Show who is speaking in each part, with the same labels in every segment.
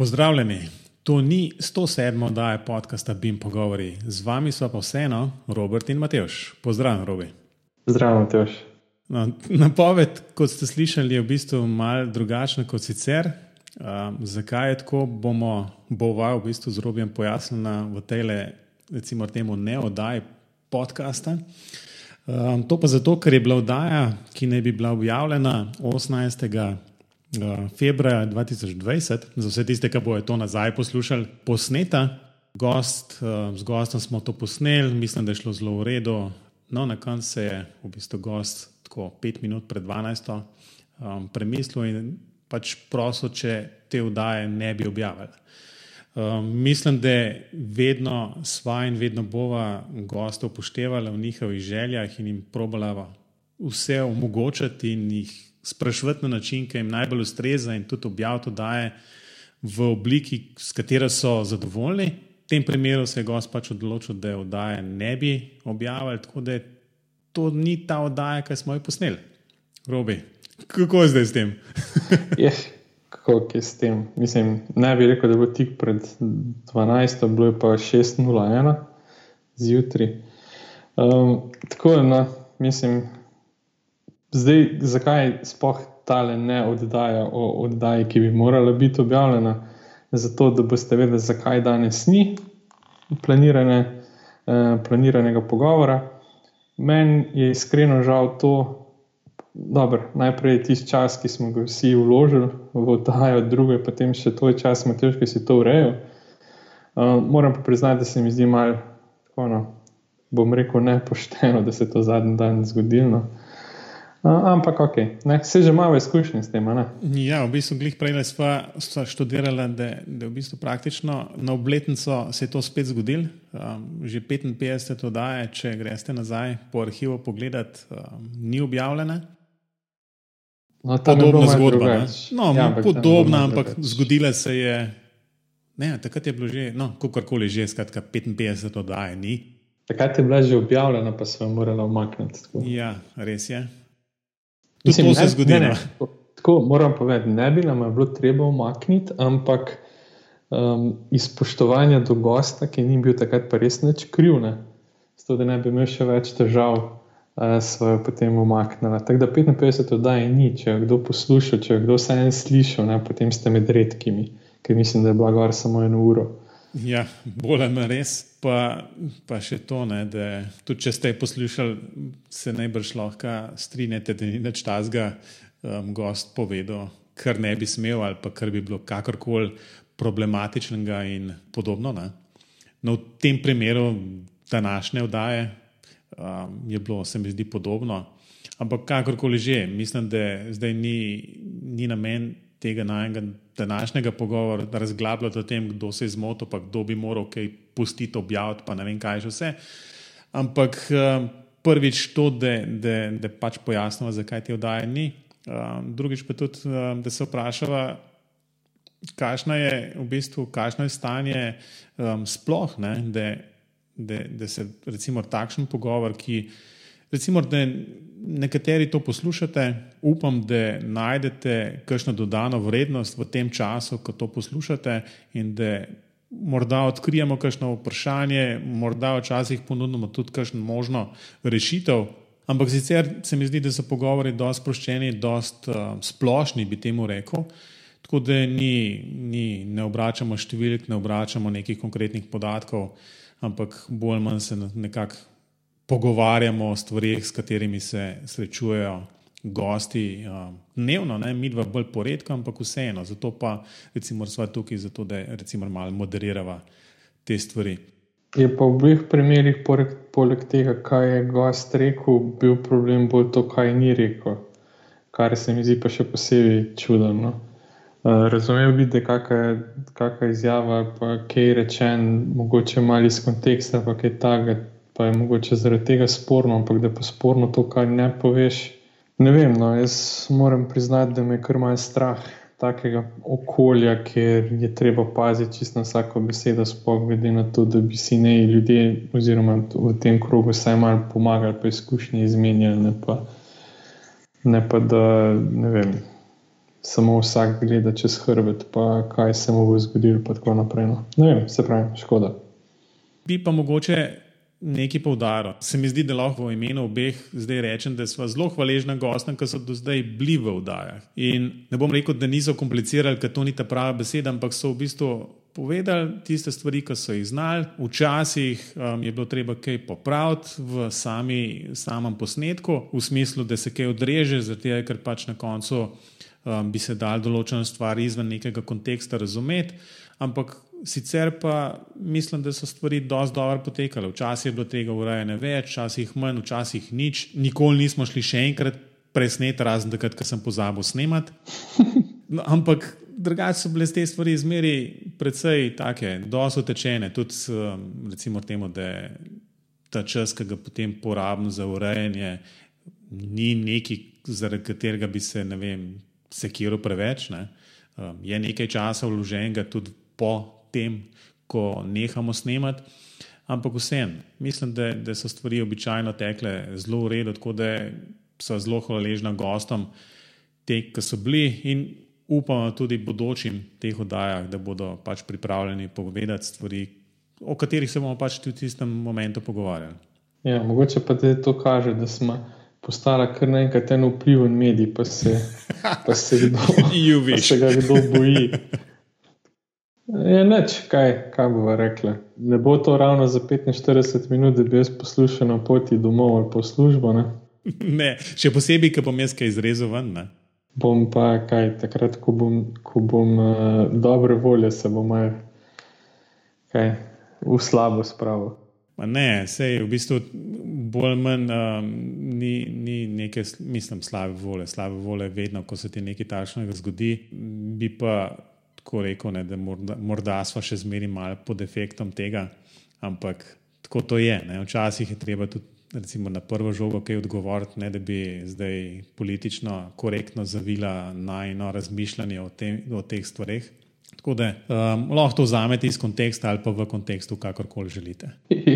Speaker 1: Pozdravljeni. To ni 107. oddaja podcasta Bim Pogovori. Z vami so pa vseeno Robert in Mateoš. Pozdravljen, Robi.
Speaker 2: Zdravo, Mateoš.
Speaker 1: No, napoved, kot ste slišali, je v bistvu mal drugačna kot sicer. Um, zakaj je tako, bomo bova v bistvu z Robijem pojasnila v tej, recimo, temu ne oddaji podcasta. Um, to pa zato, ker je bila oddaja, ki naj bi bila objavljena 18. Eh, februarja 2020, za vse tiste, ki bojo to nazaj poslušali, posneta. Gost, uh, z gostom smo to posneli, mislim, da je šlo zelo v redu. No, na koncu se je v bistvu gost tako pet minut pred 12. Um, premislil in pač prosil, če te vdaje ne bi objavili. Um, mislim, da vedno sva in vedno bova gosta upoštevala v njihovih željah in jim probala vse omogočiti in jih sprašovati na način, ki jim najbolj ustreza in tudi objaviti daje v obliki, s katero so zadovoljni. V tem primeru se je gost pač odločil, da je oddaje ne bi objavili, tako da to ni ta oddaja, ki smo jo posneli. Robi, kako je zdaj s tem?
Speaker 2: je, kako je s tem? Mislim, ne bi rekel, da bo tik pred 12, bilo je pa 6:01 zjutraj. Um, tako je, no, mislim. Zdaj, zakaj sploh tale ne oddaja o oddaji, ki bi morala biti objavljena? Zato, da boste vedeli, zakaj danes ni planirane, eh, planiranega pogovora. Meni je iskreno žal to, da najprej je tisti čas, ki smo ga vsi vložili v oddajo, drugo je potem še to čas, Matej, ki si to urejal. Uh, moram pa priznati, da se mi zdi malo, no, bom rekel, nepošteno, da se je to zadnji dan zgodilo. No. Ampak, ok, ne, se že malo izkušnje s tem.
Speaker 1: Ja, v bistvu, glih prej smo študirali, da, da je v bistvu praktično na obletnico se je to spet zgodilo. Um, že 55 oddaje, če greste nazaj po arhivu pogledat, um, ni objavljene.
Speaker 2: No, podobna zgodba.
Speaker 1: No, ja, ampak podobna, ampak zgodila se je. Ne, takrat je bilo že, no, kakorkoli že, skratka, 55 oddaje ni.
Speaker 2: Takrat je bila že objavljena, pa se je morala omakniti.
Speaker 1: Ja, res je. Mislim, to se zgodi. Ne, ne.
Speaker 2: Tako moram povedati, ne bi nam bilo treba umakniti, ampak um, iz spoštovanja do gosta, ki ni bil takrat pa res neč kriv, ne? zato da ne bi imel še več težav, uh, svojo potem umaknila. Tako da 55 oddaj ni, če je kdo poslušal, če je kdo vse en slišal, ne? potem ste med redkimi, ker mislim, da je bila gor samo eno uro.
Speaker 1: Ja, bolj ali res, pa, pa še to, ne, da tudi če ste poslušali, se najbrž lahko strinjate, da ni več tazga um, gost povedal, kar ne bi smel ali pa kar bi bilo kakorkoli problematičnega in podobno. No, v tem primeru današnje vdaje um, je bilo, se mi zdi, podobno. Ampak kakorkoli že, mislim, da zdaj ni, ni namen tega najmenjega današnjega pogovora razglabljati o tem, kdo se je zmotil, pa kdo bi moral kaj pustiti, objaviti, pa ne vem kaj že vse. Ampak uh, prvič to, da, pač pojasnimo, zakaj te vdaje ni. Uh, drugič pa tudi, uh, da se vprašava, kakšno je v bistvu, kakšno je stanje um, sploh, ne, da, da, da se recimo takšen pogovor, ki recimo, da nekateri to poslušate, upam, da najdete kakšno dodano vrednost v tem času, ko to poslušate, in da morda odkrijemo kakšno vprašanje, morda včasih ponudimo tudi kakšno možno rešitev. Ampak sicer se mi zdi, da so pogovori dosti sproščeni, dosti uh, splošni, bi temu rekel. Tako da ni, ni, ne obračamo številk, ne obračamo nekih konkretnih podatkov, ampak bolj ali manj se nekako pogovarjamo o stvarih, s katerimi se srečujejo gosti uh, dnevno, ne mi dva bolj poredko, ampak vseeno. Zato pa recimo smo tukaj, zato, da recimo malo moderiramo te stvari.
Speaker 2: Je pa v obeh primerih, poleg, poleg tega, kaj je gost rekel, bil problem bolj to, kaj ni rekel, kar se mi zdi pa še posebej čudno. No? Uh, razumel bi, da kakšna izjava, pa kaj je rečen, mogoče malo iz konteksta, pa kaj takega pa je mogoče zaradi tega sporno, ampak da je pa sporno to, kar ne poveš. Ne vem, no, jaz moram priznati, da me kar malce strah takega okolja, kjer je treba paziti čisto na vsako besedo, sploh glede na to, da bi si ne ljudje, oziroma v tem krogu, vsaj malo pomagali, pa izkušnje izmenjali, ne pa, ne pa da ne vem. samo vsak gleda čez hrbet, pa kaj se mu bo zgodilo, pa tako naprej. No. Ne vem, se pravi, škoda.
Speaker 1: Bi pa mogoče nekaj poudaril. Se mi zdi, da lahko v imenu obeh zdaj rečem, da smo zelo hvaležni gostom, ki so do zdaj bili v vdajah. In ne bom rekel, da niso komplicirali, ker to ni ta prava beseda, ampak so v bistvu povedali tiste stvari, ki so jih znali. Včasih um, je bilo treba kaj popraviti v sami, samem posnetku, v smislu, da se kaj odreže, zato ker pač na koncu um, bi se dal določene stvari izven nekega konteksta razumeti. Ampak sicer pa mislim, da so stvari dosti dobro potekale. Včasih je bilo tega urejene več, včasih manj, včasih nič. Nikoli nismo šli še enkrat presnet, razen takrat, ko sem pozabil snemati. No, ampak drugače so bile te stvari izmeri precej take, dosto utečene. Tudi um, recimo temu, da ta čas, ki ga potem porabim za urejanje, ni neki, zaradi katerega bi se, ne vem, sekiral preveč. Ne. Um, je nekaj časa vloženega tudi po tem, ko nehamo snemati. Ampak vseeno, mislim, da, da so stvari običajno tekle zelo v redu, tako da so zelo hvaležni gostom, te, ki so bili in upamo tudi bodočim teh oddajah, da bodo pač pripravljeni povedati stvari, o katerih se bomo pač tudi v tistem momentu pogovarjali.
Speaker 2: Ja, mogoče pa te to kaže, da smo postala kar naenkrat en vpliven medij, pa se, pa se, kdo, pa se ga kdo boji. Je neč, kaj, kaj bomo rekli. Ne bo to ravno za 45 minut, da bi jaz poslušal na poti domov ali po službo. Ne?
Speaker 1: ne, še posebej, ko bom jaz kaj izrezal ven. Ne?
Speaker 2: Bom pa kaj, takrat, ko bom, ko bom uh, dobre volje, se bom kaj, kaj v slabo spravil.
Speaker 1: Ne, sej v bistvu bolj ali manj um, ni, ni neke, mislim, slabe volje. Slabe volje je vedno, ko se ti nekaj takšnega zgodi. Bi pa tako rekel, ne, da morda, morda smo še zmeri malo pod efektom tega, ampak tako to je. Ne. Včasih je treba tudi recimo, na prvo žogo kaj odgovoriti, ne da bi zdaj politično korektno zavila najno razmišljanje o, te, o teh stvareh. Tako da um, lahko to vzamete iz konteksta ali pa v kontekstu, kakorkoli želite.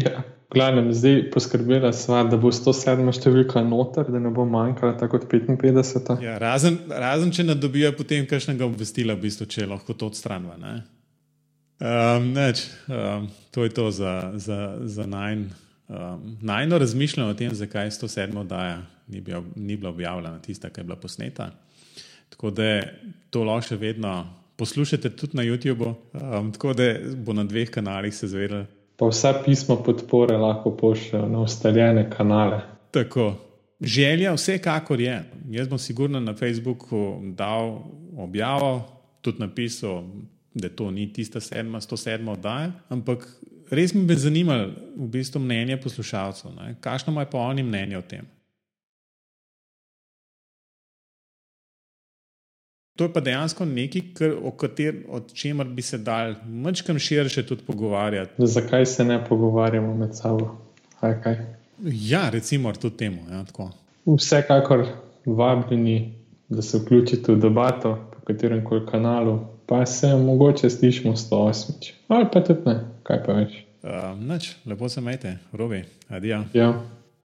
Speaker 2: Ja. Glavnem, zdaj poskrbela sva, da bo 107 številka noter, da ne bo manjkala tako kot 55.
Speaker 1: Ja, razen, razen, če ne dobijo potem kakšnega obvestila, v bistvu, če lahko to odstranva. Um, neč, um, to je to za, za, za najn, um, najno razmišljanje o tem, zakaj 107 oddaja ni, bil, ni bila objavljena, tista, ki je bila posneta. Tako da to lahko še vedno poslušate tudi na YouTubu, um, tako da bo na dveh kanalih se zvedel
Speaker 2: pa vsa pisma podpore lahko pošljajo na ustaljene kanale.
Speaker 1: Tako. Želja, vsekakor je. Jaz bom sigurno na Facebooku dal objavo, tudi napisal, da to ni tista sedma, 107 oddaja, ampak res mi bi zanimalo v bistvu mnenje poslušalcev. Kakšno ima pa oni mnenje o tem? To je pa dejansko nekaj, kar, o, kater, o čemer bi se dal mačkam širše tudi pogovarjati.
Speaker 2: Zakaj se ne pogovarjamo med sabo?
Speaker 1: Ja, recimo tudi temu. Ja,
Speaker 2: Vsekakor vabljeni, da se vključite v debato po katerem koli kanalu, pa se mogoče slišimo 108. Ali pa tudi ne, kaj pa več.
Speaker 1: Uh, noč, lepo se majte, robi, adijo.
Speaker 2: Ja.